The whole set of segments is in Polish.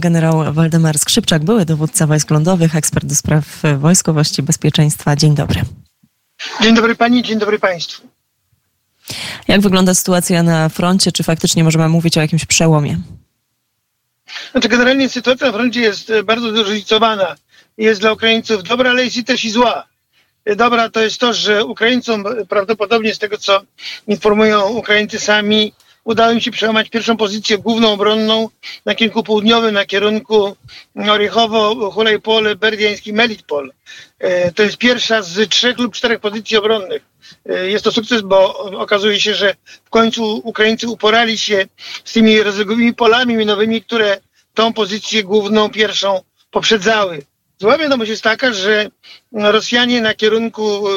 Generał Waldemar Skrzypczak, były dowódca wojsk lądowych, ekspert do spraw wojskowości i bezpieczeństwa. Dzień dobry. Dzień dobry pani, dzień dobry państwu. Jak wygląda sytuacja na froncie? Czy faktycznie możemy mówić o jakimś przełomie? Znaczy generalnie sytuacja na froncie jest bardzo zróżnicowana. Jest dla Ukraińców dobra, ale jest i też i zła. Dobra to jest to, że Ukraińcom prawdopodobnie z tego, co informują Ukraińcy sami, udało im się przełamać pierwszą pozycję główną obronną na kierunku południowym, na kierunku Orychowo, Hulejpole, Berdiański, Melitpol. E, to jest pierwsza z trzech lub czterech pozycji obronnych. E, jest to sukces, bo okazuje się, że w końcu Ukraińcy uporali się z tymi rozległymi polami minowymi, które tą pozycję główną, pierwszą poprzedzały. Zła wiadomość jest taka, że Rosjanie na kierunku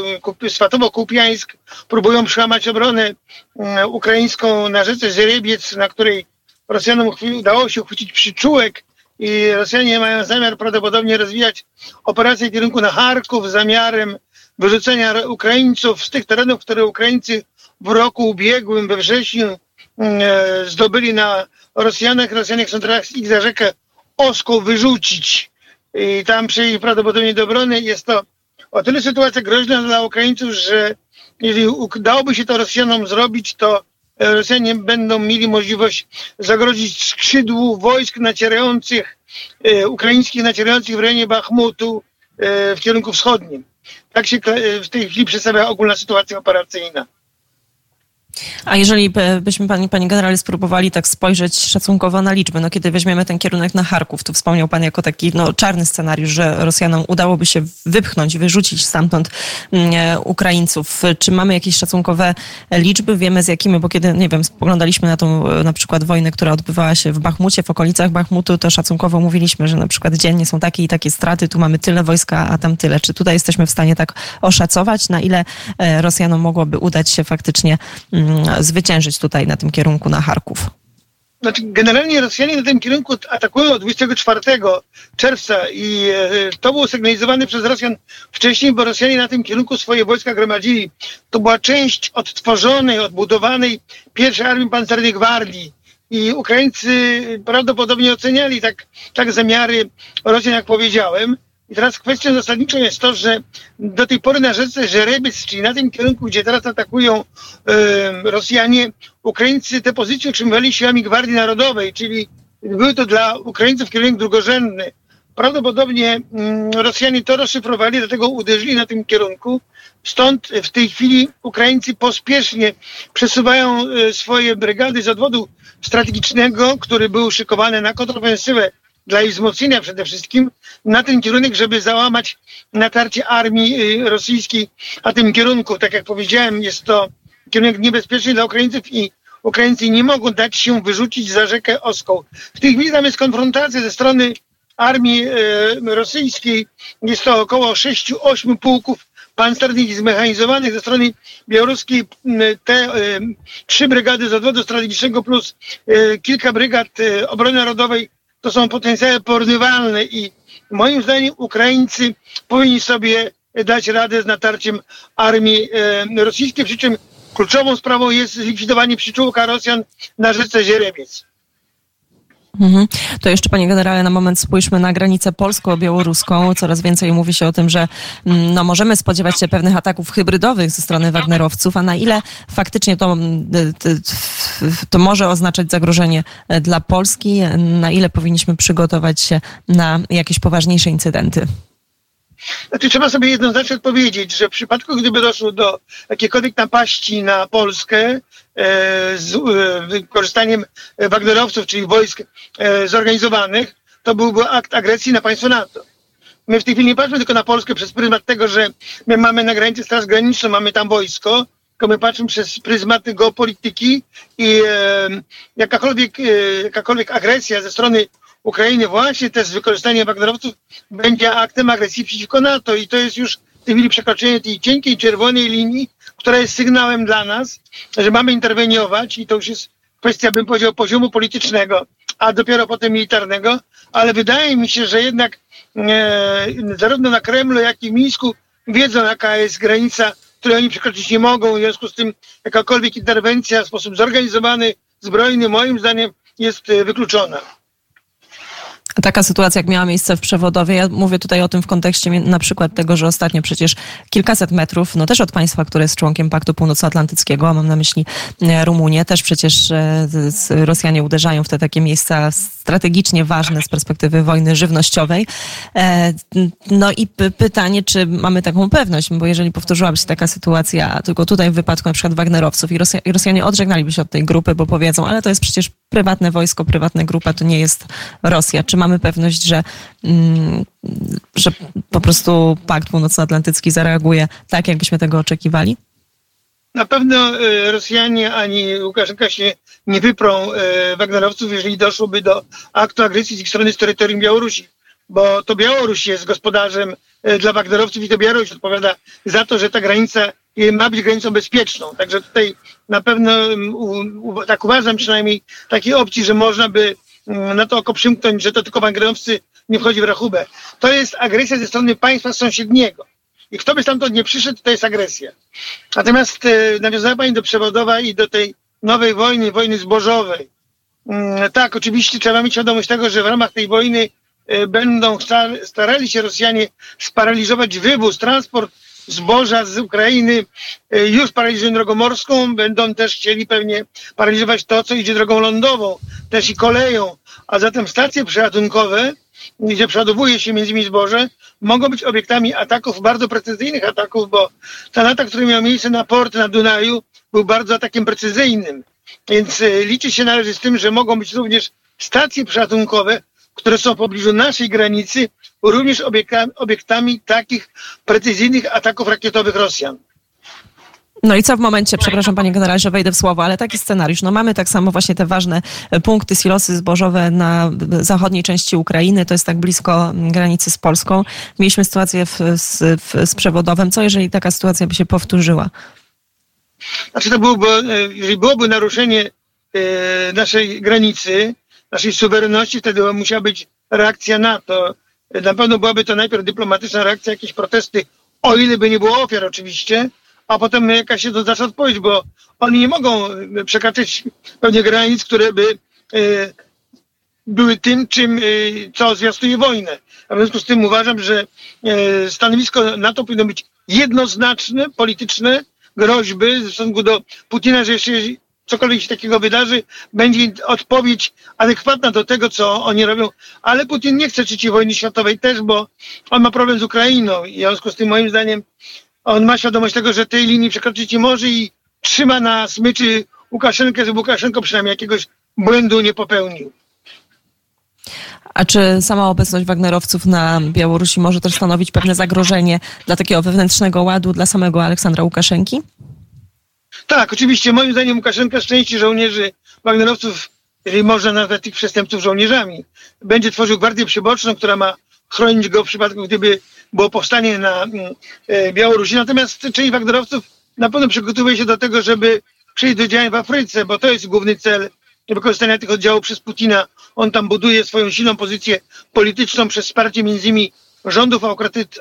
e, Swatowo-Kupiańsk próbują przełamać obronę e, ukraińską na rzece Zerebiec, na której Rosjanom udało się uchwycić przyczółek i Rosjanie mają zamiar prawdopodobnie rozwijać operację w kierunku na Charków z zamiarem wyrzucenia Ukraińców z tych terenów, które Ukraińcy w roku ubiegłym, we wrześniu, e, zdobyli na Rosjanach. Rosjanie chcą teraz ich za rzekę Oską wyrzucić i tam przyjść prawdopodobnie do obrony. Jest to o tyle sytuacja groźna dla Ukraińców, że jeżeli udałoby się to Rosjanom zrobić, to Rosjanie będą mieli możliwość zagrozić skrzydłu wojsk nacierających, e, ukraińskich nacierających w rejonie Bachmutu e, w kierunku wschodnim. Tak się w tej chwili przedstawia ogólna sytuacja operacyjna. A jeżeli byśmy pani, pani generale spróbowali tak spojrzeć szacunkowo na liczby, no kiedy weźmiemy ten kierunek na Charków, tu wspomniał pan jako taki no, czarny scenariusz, że Rosjanom udałoby się wypchnąć, wyrzucić stamtąd mm, e, Ukraińców. Czy mamy jakieś szacunkowe liczby? Wiemy z jakimi, bo kiedy, nie wiem, spoglądaliśmy na tą e, na przykład wojnę, która odbywała się w Bachmucie, w okolicach Bachmutu, to szacunkowo mówiliśmy, że na przykład dziennie są takie i takie straty, tu mamy tyle wojska, a tam tyle. Czy tutaj jesteśmy w stanie tak oszacować, na ile e, Rosjanom mogłoby udać się faktycznie Mm, zwyciężyć tutaj na tym kierunku na Charków? Znaczy, generalnie Rosjanie na tym kierunku atakują od 24 czerwca i e, to było sygnalizowane przez Rosjan wcześniej, bo Rosjanie na tym kierunku swoje wojska gromadzili. To była część odtworzonej, odbudowanej pierwszej armii pancernej gwardii. I Ukraińcy prawdopodobnie oceniali tak, tak zamiary Rosjan, jak powiedziałem. I teraz kwestią zasadniczą jest to, że do tej pory na rzece Żerebiec, czyli na tym kierunku, gdzie teraz atakują y, Rosjanie, Ukraińcy te pozycje utrzymywali siłami Gwardii Narodowej, czyli były to dla Ukraińców kierunek drugorzędny. Prawdopodobnie y, Rosjanie to rozszyfrowali, dlatego uderzyli na tym kierunku. Stąd w tej chwili Ukraińcy pospiesznie przesuwają y, swoje brygady z odwodu strategicznego, który był szykowany na kontrofensywę dla jej wzmocnienia przede wszystkim na ten kierunek, żeby załamać natarcie armii y, rosyjskiej a tym kierunku. Tak jak powiedziałem, jest to kierunek niebezpieczny dla Ukraińców i Ukraińcy nie mogą dać się wyrzucić za rzekę Oską. W tej chwili tam jest konfrontacja ze strony armii y, rosyjskiej. Jest to około 6-8 pułków pancernych i zmechanizowanych ze strony białoruskiej y, te y, trzy brygady z odwodu strategicznego plus kilka brygad obrony narodowej to są potencjały porównywalne i moim zdaniem Ukraińcy powinni sobie dać radę z natarciem armii e, rosyjskiej, przy czym kluczową sprawą jest zlikwidowanie przyczółka Rosjan na rzece Zierebiec. Mhm. To jeszcze, panie generale, na moment spójrzmy na granicę polsko-białoruską. Coraz więcej mówi się o tym, że mm, no, możemy spodziewać się pewnych ataków hybrydowych ze strony Wagnerowców, a na ile faktycznie to, mm, to może oznaczać zagrożenie e, dla Polski, na ile powinniśmy przygotować się na jakieś poważniejsze incydenty? Znaczy, trzeba sobie jednoznacznie odpowiedzieć, że w przypadku, gdyby doszło do jakiejkolwiek napaści na Polskę e, z e, wykorzystaniem Wagnerowców, czyli wojsk e, zorganizowanych, to byłby akt agresji na państwo NATO. My w tej chwili nie patrzymy tylko na Polskę przez pryzmat tego, że my mamy na granicy Straż Graniczną, mamy tam wojsko, tylko my patrzymy przez pryzmat geopolityki i e, jakakolwiek, e, jakakolwiek agresja ze strony Ukrainy właśnie też z wykorzystaniem Wagnerowców będzie aktem agresji przeciwko NATO i to jest już w tej chwili przekroczenie tej cienkiej czerwonej linii, która jest sygnałem dla nas, że mamy interweniować i to już jest kwestia, bym powiedział, poziomu politycznego, a dopiero potem militarnego, ale wydaje mi się, że jednak e, zarówno na Kremlu, jak i w Mińsku wiedzą, jaka jest granica, której oni przekroczyć nie mogą, w związku z tym jakakolwiek interwencja w sposób zorganizowany, zbrojny, moim zdaniem jest e, wykluczona. Taka sytuacja, jak miała miejsce w przewodowie, ja mówię tutaj o tym w kontekście na przykład tego, że ostatnio przecież kilkaset metrów, no też od państwa, które jest członkiem Paktu Północnoatlantyckiego, a mam na myśli e, Rumunię, też przecież e, Rosjanie uderzają w te takie miejsca strategicznie ważne z perspektywy wojny żywnościowej. E, no i pytanie, czy mamy taką pewność, bo jeżeli powtórzyłaby się taka sytuacja, tylko tutaj w wypadku na przykład Wagnerowców i Rosjanie odżegnaliby się od tej grupy, bo powiedzą, ale to jest przecież prywatne wojsko, prywatna grupa, to nie jest Rosja. Czy mamy pewność, że, mm, że po prostu Pakt Północnoatlantycki zareaguje tak, jakbyśmy tego oczekiwali? Na pewno e, Rosjanie ani Łukaszenka się nie wyprą e, Wagnerowców, jeżeli doszłoby do aktu agresji z ich strony z terytorium Białorusi, bo to Białoruś jest gospodarzem e, dla Wagnerowców i to Białoruś odpowiada za to, że ta granica ma być granicą bezpieczną. Także tutaj na pewno, tak uważam przynajmniej, takiej opcji, że można by na to oko przymknąć, że to tylko Wagnerowcy nie wchodzi w rachubę. To jest agresja ze strony państwa sąsiedniego. I kto by stamtąd nie przyszedł, to jest agresja. Natomiast e, nawiązała Pani do przewodowa i do tej nowej wojny, wojny zbożowej. Mm, tak, oczywiście trzeba mieć świadomość tego, że w ramach tej wojny e, będą starali się Rosjanie sparaliżować wywóz, transport zboża z Ukrainy e, już paraliżują drogą morską, będą też chcieli pewnie paraliżować to, co idzie drogą lądową, też i koleją, a zatem stacje przeładunkowe, gdzie przeładowuje się między innymi zboże, mogą być obiektami ataków, bardzo precyzyjnych ataków, bo ten atak, który miał miejsce na port na Dunaju, był bardzo atakiem precyzyjnym. Więc e, liczy się należy z tym, że mogą być również stacje przeładunkowe, które są w pobliżu naszej granicy, również obiektami, obiektami takich precyzyjnych ataków rakietowych Rosjan. No i co w momencie, przepraszam panie generale, że wejdę w słowo, ale taki scenariusz. No mamy tak samo właśnie te ważne punkty, silosy zbożowe na zachodniej części Ukrainy, to jest tak blisko granicy z Polską. Mieliśmy sytuację w, z, w, z przewodowem. Co jeżeli taka sytuacja by się powtórzyła? Znaczy to byłoby, e, jeżeli byłoby naruszenie e, naszej granicy, naszej suwerenności, wtedy musiała być reakcja na to. Na pewno byłaby to najpierw dyplomatyczna reakcja, jakieś protesty, o ile by nie było ofiar oczywiście, a potem jakaś się to zacznie odpowiedź, bo oni nie mogą przekraczać pewnie granic, które by e, były tym, czym, e, co zwiastuje wojnę. A w związku z tym uważam, że e, stanowisko NATO powinno być jednoznaczne, polityczne, groźby w stosunku do Putina, że jeśli cokolwiek się takiego wydarzy, będzie odpowiedź adekwatna do tego, co oni robią. Ale Putin nie chce trzeciej wojny światowej też, bo on ma problem z Ukrainą i w związku z tym moim zdaniem on ma świadomość tego, że tej linii przekroczyć nie może i trzyma na smyczy Łukaszenkę, żeby Łukaszenko przynajmniej jakiegoś błędu nie popełnił. A czy sama obecność Wagnerowców na Białorusi może też stanowić pewne zagrożenie dla takiego wewnętrznego ładu dla samego Aleksandra Łukaszenki? Tak, oczywiście. Moim zdaniem Łukaszenka z części żołnierzy Wagnerowców, jeżeli można nazwać tych przestępców żołnierzami, będzie tworzył gwardię przyboczną, która ma chronić go w przypadku, gdyby było powstanie na mm, e, Białorusi. Natomiast część Wagnerowców na pewno przygotowuje się do tego, żeby przejść do działań w Afryce, bo to jest główny cel wykorzystania tych oddziałów przez Putina. On tam buduje swoją silną pozycję polityczną przez wsparcie między innymi rządów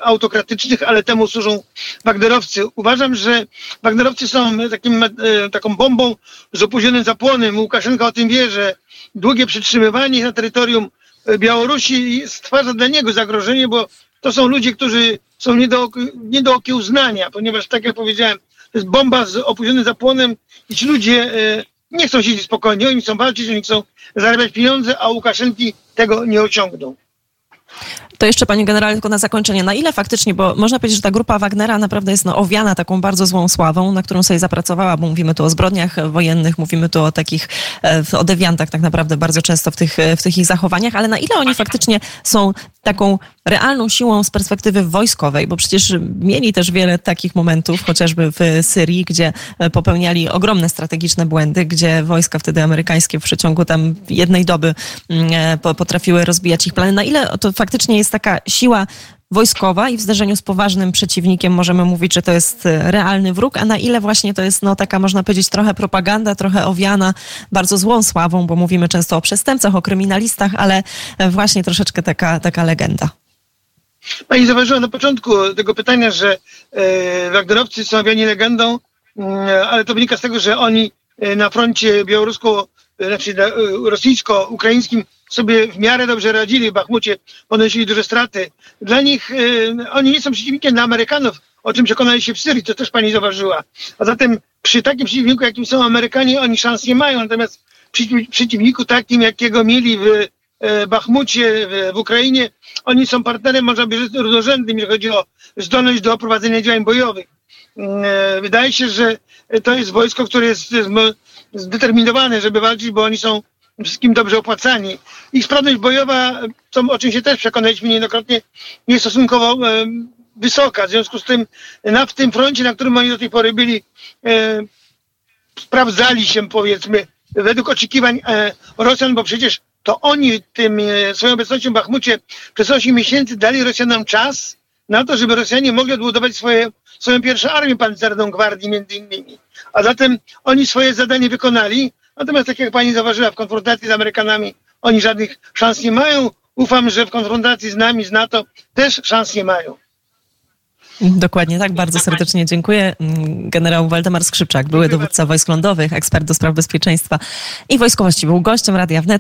autokratycznych, ale temu służą Wagnerowcy. Uważam, że Wagnerowcy są takim, e, taką bombą z opóźnionym zapłonem. Łukaszenka o tym wie, że długie przytrzymywanie na terytorium Białorusi stwarza dla niego zagrożenie, bo to są ludzie, którzy są nie do, nie do okiełznania, ponieważ tak jak powiedziałem, to jest bomba z opóźnionym zapłonem i ci ludzie e, nie chcą siedzieć spokojnie, oni chcą walczyć, oni chcą zarabiać pieniądze, a Łukaszenki tego nie osiągną. To jeszcze, panie generale, tylko na zakończenie. Na ile faktycznie, bo można powiedzieć, że ta grupa Wagnera naprawdę jest no, owiana taką bardzo złą sławą, na którą sobie zapracowała, bo mówimy tu o zbrodniach wojennych, mówimy tu o takich, e, o dewiantach tak naprawdę bardzo często w tych, e, w tych ich zachowaniach, ale na ile oni faktycznie są taką realną siłą z perspektywy wojskowej, bo przecież mieli też wiele takich momentów, chociażby w Syrii, gdzie e, popełniali ogromne strategiczne błędy, gdzie wojska wtedy amerykańskie w przeciągu tam jednej doby mm, potrafiły rozbijać ich plany. Na ile to faktycznie jest taka siła wojskowa i w zderzeniu z poważnym przeciwnikiem możemy mówić, że to jest e, realny wróg, a na ile właśnie to jest no, taka, można powiedzieć, trochę propaganda, trochę owiana bardzo złą sławą, bo mówimy często o przestępcach, o kryminalistach, ale e, właśnie troszeczkę taka, taka legenda. Pani zauważyła na początku tego pytania, że e, Wagnerowcy są owiani legendą, mm, ale to wynika z tego, że oni e, na froncie białorusko znaczy na, rosyjsko-ukraińskim sobie w miarę dobrze radzili w Bachmucie, ponosili duże straty. Dla nich oni nie są przeciwnikiem dla Amerykanów, o czym przekonali się w Syrii, to też pani zauważyła. A zatem przy takim przeciwniku, jakim są Amerykanie, oni szans nie mają, natomiast przy przeciwniku takim, jakiego mieli w Bachmucie, w, w Ukrainie, oni są partnerem, można rzec, równorzędnym, jeżeli chodzi o zdolność do prowadzenia działań bojowych. Wydaje się, że to jest wojsko, które jest zdeterminowane, żeby walczyć, bo oni są wszystkim dobrze opłacani. Ich sprawność bojowa, co, o czym się też przekonaliśmy niejednokrotnie, jest stosunkowo e, wysoka. W związku z tym na w tym froncie, na którym oni do tej pory byli, e, sprawdzali się powiedzmy według oczekiwań e, Rosjan, bo przecież to oni tym e, swoją obecnością w Bachmucie przez 8 miesięcy dali Rosjanom czas na to, żeby Rosjanie mogli odbudować swoje, swoją pierwszą armię pancerną gwardii między innymi. A zatem oni swoje zadanie wykonali, natomiast tak jak pani zauważyła, w konfrontacji z Amerykanami oni żadnych szans nie mają. Ufam, że w konfrontacji z nami, z NATO też szans nie mają. Dokładnie tak, bardzo serdecznie dziękuję. Generał Waldemar Skrzypczak, były dowódca wojsk lądowych, ekspert do spraw bezpieczeństwa i wojskowości, był gościem Radia Wnet.